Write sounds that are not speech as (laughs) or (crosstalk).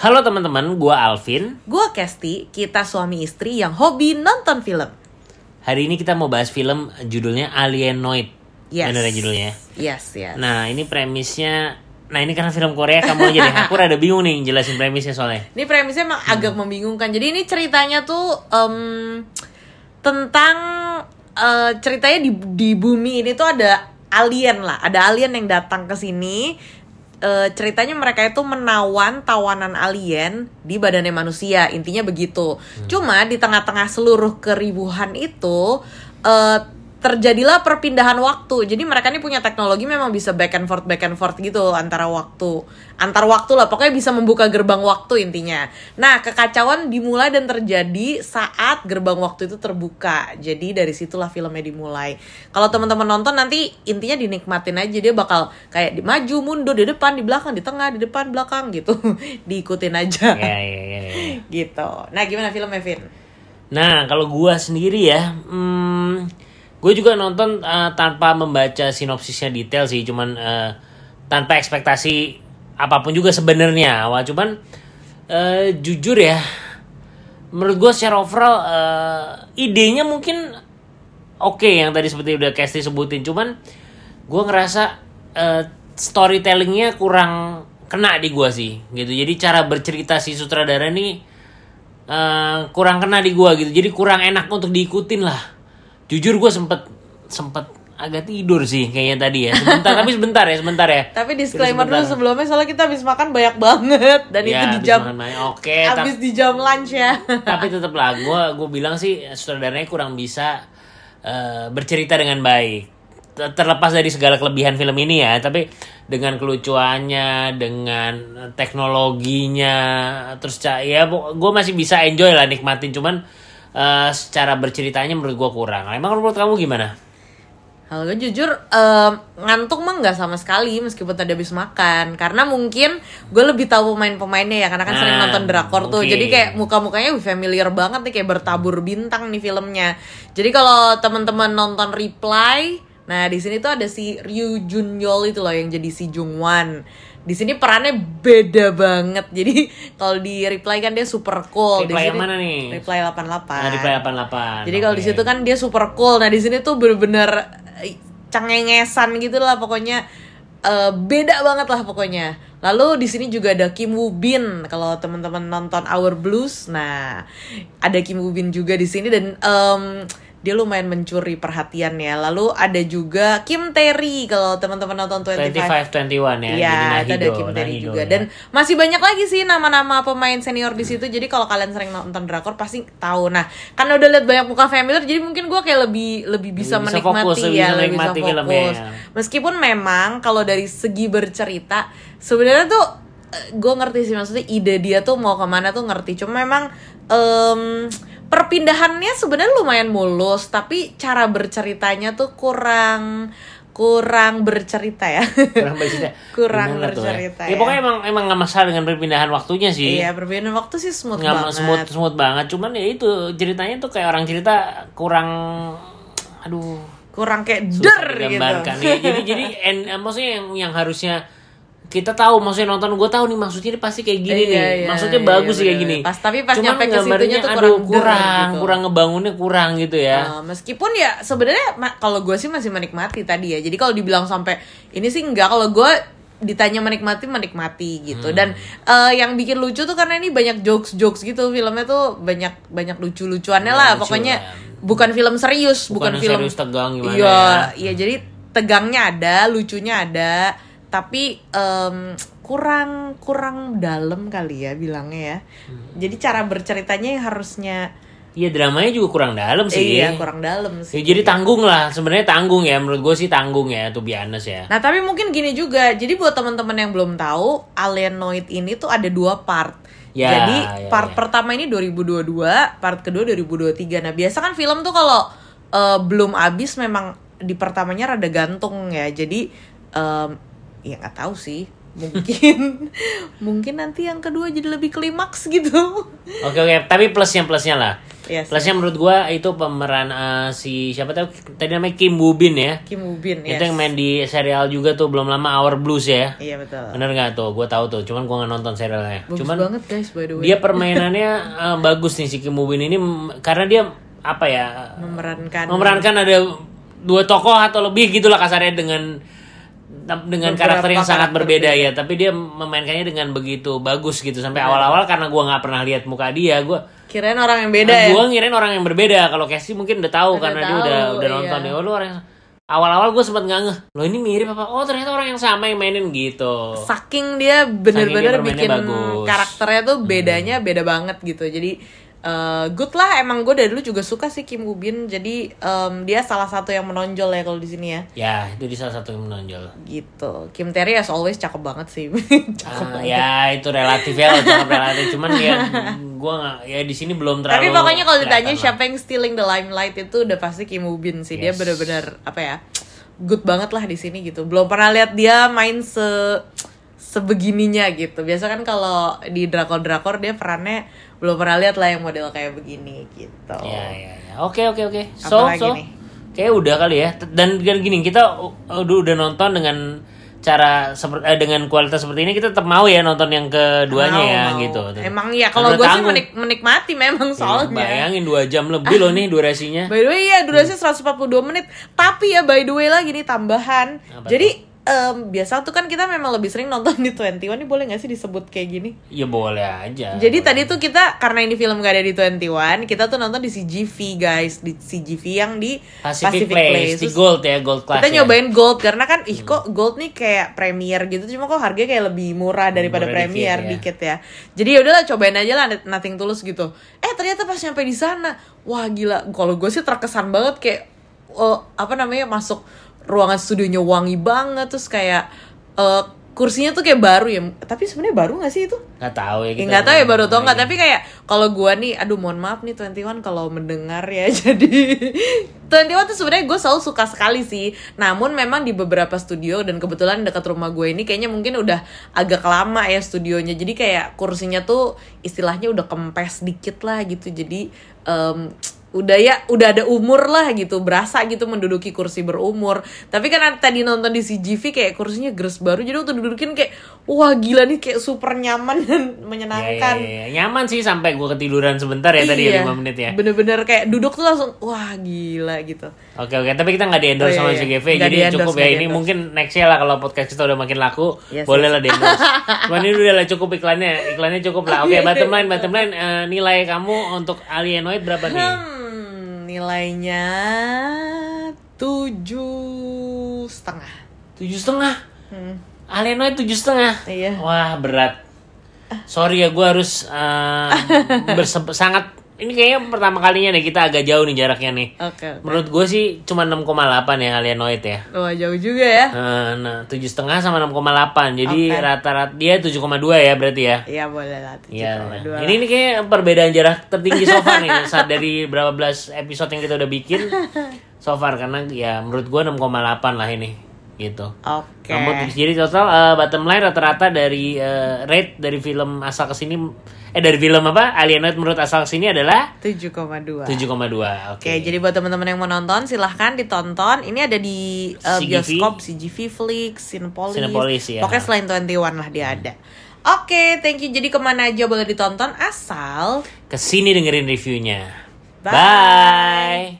Halo teman-teman, gua Alvin. Gua Kesti, kita suami istri yang hobi nonton film. Hari ini kita mau bahas film judulnya Alienoid. Yes. Bener ya judulnya. Yes, yes. Nah, ini premisnya Nah, ini karena film Korea kamu aja deh. Aku rada bingung nih jelasin premisnya soalnya. Ini premisnya emang agak membingungkan. Jadi ini ceritanya tuh em, tentang eh, ceritanya di di bumi ini tuh ada alien lah. Ada alien yang datang ke sini. Eh, ceritanya mereka itu menawan tawanan alien di badannya manusia. Intinya begitu. Cuma di tengah-tengah seluruh keribuhan itu eh, terjadilah perpindahan waktu. Jadi mereka ini punya teknologi memang bisa back and forth back and forth gitu antara waktu. Antar waktu lah, pokoknya bisa membuka gerbang waktu intinya. Nah, kekacauan dimulai dan terjadi saat gerbang waktu itu terbuka. Jadi dari situlah filmnya dimulai. Kalau teman-teman nonton nanti intinya dinikmatin aja dia bakal kayak di maju, mundur, di depan, di belakang, di tengah, di depan, belakang gitu. (laughs) Diikutin aja. Ya, ya, ya, ya. gitu. Nah, gimana filmnya, Vin? Nah, kalau gua sendiri ya, hmm, gue juga nonton eh, tanpa membaca sinopsisnya detail sih, cuman eh, tanpa ekspektasi apa pun juga sebenarnya awal. Cuman eh, jujur ya, menurut gue secara overall eh, idenya mungkin oke yang tadi seperti udah Casty sebutin, cuman gue ngerasa eh, storytellingnya kurang kena di gua sih, gitu. Jadi cara bercerita si sutradara ini eh, kurang kena di gua gitu jadi kurang enak untuk diikutin lah jujur gua sempet sempet agak tidur sih kayaknya tadi ya. Sebentar tapi sebentar ya sebentar ya. Tapi disclaimer dulu sebelumnya soalnya kita habis makan banyak banget. Dan Ya, itu di jam oke habis di jam lunch ya. tapi tetap lah gue gue bilang sih sutradaranya kurang bisa eh, bercerita dengan baik. Ter- terlepas dari segala kelebihan film ini ya tapi dengan kelucuannya dengan teknologinya terus ya gue masih bisa enjoy lah nikmatin. Cuman eh, secara berceritanya menurut gue kurang. Emang menurut kamu gimana? Kalau gue jujur em, ngantuk mah nggak sama sekali meskipun tadi habis makan. Karena mungkin gue lebih tahu pemain-pemainnya ya karena kan sering Nah, nonton drakor tuh. Mungkin. jadi kayak muka-mukanya familiar banget nih kayak bertabur bintang nih filmnya. Jadi kalau teman-teman nonton Reply nah di sini tuh ada si Ryu Jun Yol itu loh yang jadi si Jung Wan di sini perannya beda banget (laughs) jadi kalau di Reply kan dia super cool di Reply yang sini- mana nih? Reply 88 nah, di Play 88 jadi kalau di situ kan dia super cool. Nah di sini tuh bener-bener eh, cengengesan gitu lah pokoknya Eh, beda banget lah pokoknya. Lalu di sini juga ada Kim Woo Bin kalau teman-teman nonton Our Blues. Nah ada Kim Woo Bin juga di sini dan em, dia lumayan mencuri perhatian ya. Lalu ada juga Kim Terry kalau teman-teman nonton 25 25 21 ya Iya, itu ada Kim Terry Nahido juga. ya. Dan masih banyak lagi sih nama-nama pemain senior di situ. Jadi kalau kalian sering nonton drakor pasti tahu. Nah, karena udah lihat banyak muka familiar, jadi mungkin gue kayak lebih lebih bisa bisa menikmati fokus, lebih ya, bisa lebih menikmati bisa filmnya fokus. ya. Meskipun memang kalau dari segi bercerita, sebenarnya tuh gue ngerti sih maksudnya ide dia tuh mau ke mana tuh ngerti. Cuma memang em, perpindahannya sebenarnya lumayan mulus, tapi cara berceritanya tuh kurang kurang bercerita ya. kurang bercerita (laughs) Kurang tuh bercerita ya. ya. pokoknya emang emang nggak masalah dengan perpindahan waktunya sih Iya, perpindahan waktu sih smooth nggak banget. smooth smooth banget cuman ya itu ceritanya tuh kayak orang cerita kurang aduh Kurang kayak susah der gitu. ya, jadi jadi (laughs) eh, maksudnya yang yang harusnya kita tahu maksudnya nonton gue tahu nih maksudnya ini pasti kayak gini Iya, nih iya, maksudnya iya, bagus sih kayak gini Pas- tapi pas Cuman nyampe gambarnya, tuh aduh, kurang der kurang gitu. kurang ngebangunnya kurang gitu ya Nah, meskipun ya sebenarnya kalau gue sih masih menikmati tadi ya. Jadi kalau dibilang sampai ini sih enggak kalau gue ditanya menikmati menikmati Hmm. gitu dan eh, yang bikin lucu tuh karena ini banyak jokes jokes gitu filmnya tuh banyak banyak lucu lucuannya Iya, lah lucu pokoknya lah. bukan film serius Bukan bukan, film serius tegang gimana iya ya. iya jadi tegangnya ada lucunya ada tapi em, kurang kurang dalam kali ya bilangnya ya Hmm. jadi cara berceritanya yang harusnya Iya dramanya juga kurang dalam sih iya kurang dalam Ya, sih jadi tanggung lah, sebenarnya tanggung ya. Menurut gue sih tanggung ya, tuh honest ya. Nah tapi mungkin gini juga, jadi buat teman-teman yang belum tahu, Alienoid ini tuh ada dua part. Ya, jadi ya, part ya. pertama ini 2022, part kedua 2023. Nah biasa kan film tuh kalau eh, belum habis memang di pertamanya rada gantung ya. Jadi em, ya nggak tahu sih. mungkin (laughs) mungkin nanti yang kedua jadi lebih klimaks gitu Oke oke, tapi plusnya plusnya lah. Yes, plusnya menurut gua itu pemeran eh, si siapa tahu tadi namanya Kim Woo Bin ya. Kim Woo Bin Itu yes. yang main di serial juga tuh belum lama Our Blues ya. iya betul Bener nggak tuh? Gue tahu tuh. Cuman gua nggak nonton serialnya. bagus Cuman banget guys by the way dia permainannya (laughs) eh, bagus nih si Kim Woo Bin ini karena dia apa ya memerankan memerankan ada dua tokoh atau lebih gitulah kasarnya dengan dengan Beberapa karakter yang sangat karakter? berbeda ya tapi dia memainkannya dengan begitu bagus gitu. Sampai awal-awal karena gua nggak pernah lihat muka dia gua kirain orang yang beda ya? Gua ngirain orang yang berbeda. Kalau Casey mungkin udah tahu Udah karena dia tahu, udah udah iya. nonton ya. Oh, lu orang yang awal-awal gue sempat ngeh lo ini mirip apa? Oh ternyata orang yang sama yang mainin gitu. Saking dia bener-bener dia bikin bagus. Hmm. karakternya tuh bedanya beda banget gitu. Jadi eh, good lah emang gue dari dulu juga suka sih Kim Woo Bin jadi em, dia salah satu yang menonjol ya kalau di sini ya ya itu di salah satu yang menonjol gitu Kim Terry as always cakep banget sih (laughs) cakep Ah, ya itu relatif ya loh cakep relatif cuman ya nggak ya di sini belum terlalu Tapi pokoknya kalau ditanya lah. siapa yang stealing the limelight itu udah pasti Kim Woo Bin sih. Dia Yes. bener-bener apa ya? Good banget lah di sini gitu. Belum pernah lihat dia main se sebegininya gitu. Biasa kan kalau di drakor-drakor dia perannya belum pernah lihat lah yang model kayak begini gitu. Ya, ya, ya. Oke, oke, oke. So, Apalagi so. nih? Kayak udah kali ya. Dan dan gini, kita udah udah nonton dengan cara seperti eh, dengan kualitas seperti ini kita tetap mau ya nonton yang keduanya Mau, ya mau. gitu. Emang ya kalau gue sih menik- menikmati memang Ya, soalnya. Bayangin dua jam lebih loh nih durasinya. By the way ya durasinya 142 menit. Tapi ya by the way lagi nih tambahan. Apa Jadi em, biasa tuh kan kita memang lebih sering nonton di 21 ini boleh gak sih disebut kayak gini? Ya boleh aja. Jadi tadi tuh kita karena ini film gak ada di 21, kita tuh nonton di CGV guys, di CGV yang di Pacific, Place, di Terus Gold ya, Gold Class. kita ya. nyobain gold karena kan ih kok gold nih kayak premier gitu cuma kok harganya kayak lebih murah daripada Murah dikit premier ya. dikit ya. Jadi ya udahlah cobain aja lah nothing tulus gitu. Eh ternyata pas nyampe di sana, wah gila. Kalau gue sih terkesan banget kayak oh, apa namanya masuk ruangan studionya wangi banget terus kayak eh, kursinya tuh kayak baru ya. Tapi sebenarnya baru gak sih itu? Nggak tahu ya. Ya nggak tahu ya baru tau nggak tapi kayak kalau gua nih aduh mohon maaf nih 21 kalau mendengar ya (laughs) jadi 21 tuh sebenarnya gue selalu suka sekali sih namun memang di beberapa studio dan kebetulan dekat rumah gue ini kayaknya mungkin udah agak lama ya studionya jadi kayak kursinya tuh istilahnya udah kempes dikit lah gitu jadi em, udah ya udah ada umur lah gitu berasa gitu menduduki kursi berumur tapi kan tadi nonton di CGV kayak kursinya gres baru jadi waktu dudukin kayak wah gila nih kayak super nyaman (laughs) dan Ya, menyenangkan ya, ya. Nyaman sih sampai gua ketiduran sebentar ya tadi ya 5 menit ya. bener-bener kayak duduk tuh langsung wah gila gitu Oke oke, tapi kita nggak di endorse Oh, sama iya, iya. CGV, jadi cukup ya ini mungkin nextnya lah kalau podcast kita udah makin laku, Yes, boleh lah di endorse. (laughs) Cuman ini udah lah cukup iklannya, iklannya cukup lah. Oke, bottom line, bottom line, eh, nilai kamu untuk Alienoid berapa nih? hmm, nilainya tujuh setengah Tujuh setengah. Hmm. Alienoid tujuh setengah. Iya. Wah berat. Sorry ya, gue harus (laughs) berse- sangat. Ini kayaknya pertama kalinya nih kita agak jauh nih jaraknya nih. oke Menurut gue sih cuma 6,8 ya Alienoid ya. wah jauh juga ya Eh, Nah, tujuh setengah sama 6,8. Jadi Oke. rata-rata dia 7,2 ya berarti ya. Iya boleh lah Iya. dua Ini ini kayak perbedaan jarak tertinggi so far nih saat dari berapa belas episode yang kita udah bikin (laughs) so far karena ya menurut gua 6,8 lah ini gitu. oke Kamu jadi total eh, bottom line rata-rata dari eh, rate dari film asal ke sini eh dari film apa Alienoid menurut asal ke sini adalah 7,2 7,2. Oke. Oke, jadi buat teman-teman yang mau nonton silahkan ditonton. Ini ada di uh, CGV. bioskop CGV Flix, Cinepolis. Cinepolis, ya. Pokoknya selain 21 lah dia ada. Oke, thank you. Jadi ke mana aja boleh ditonton asal Ke sini dengerin reviewnya. Bye. Bye.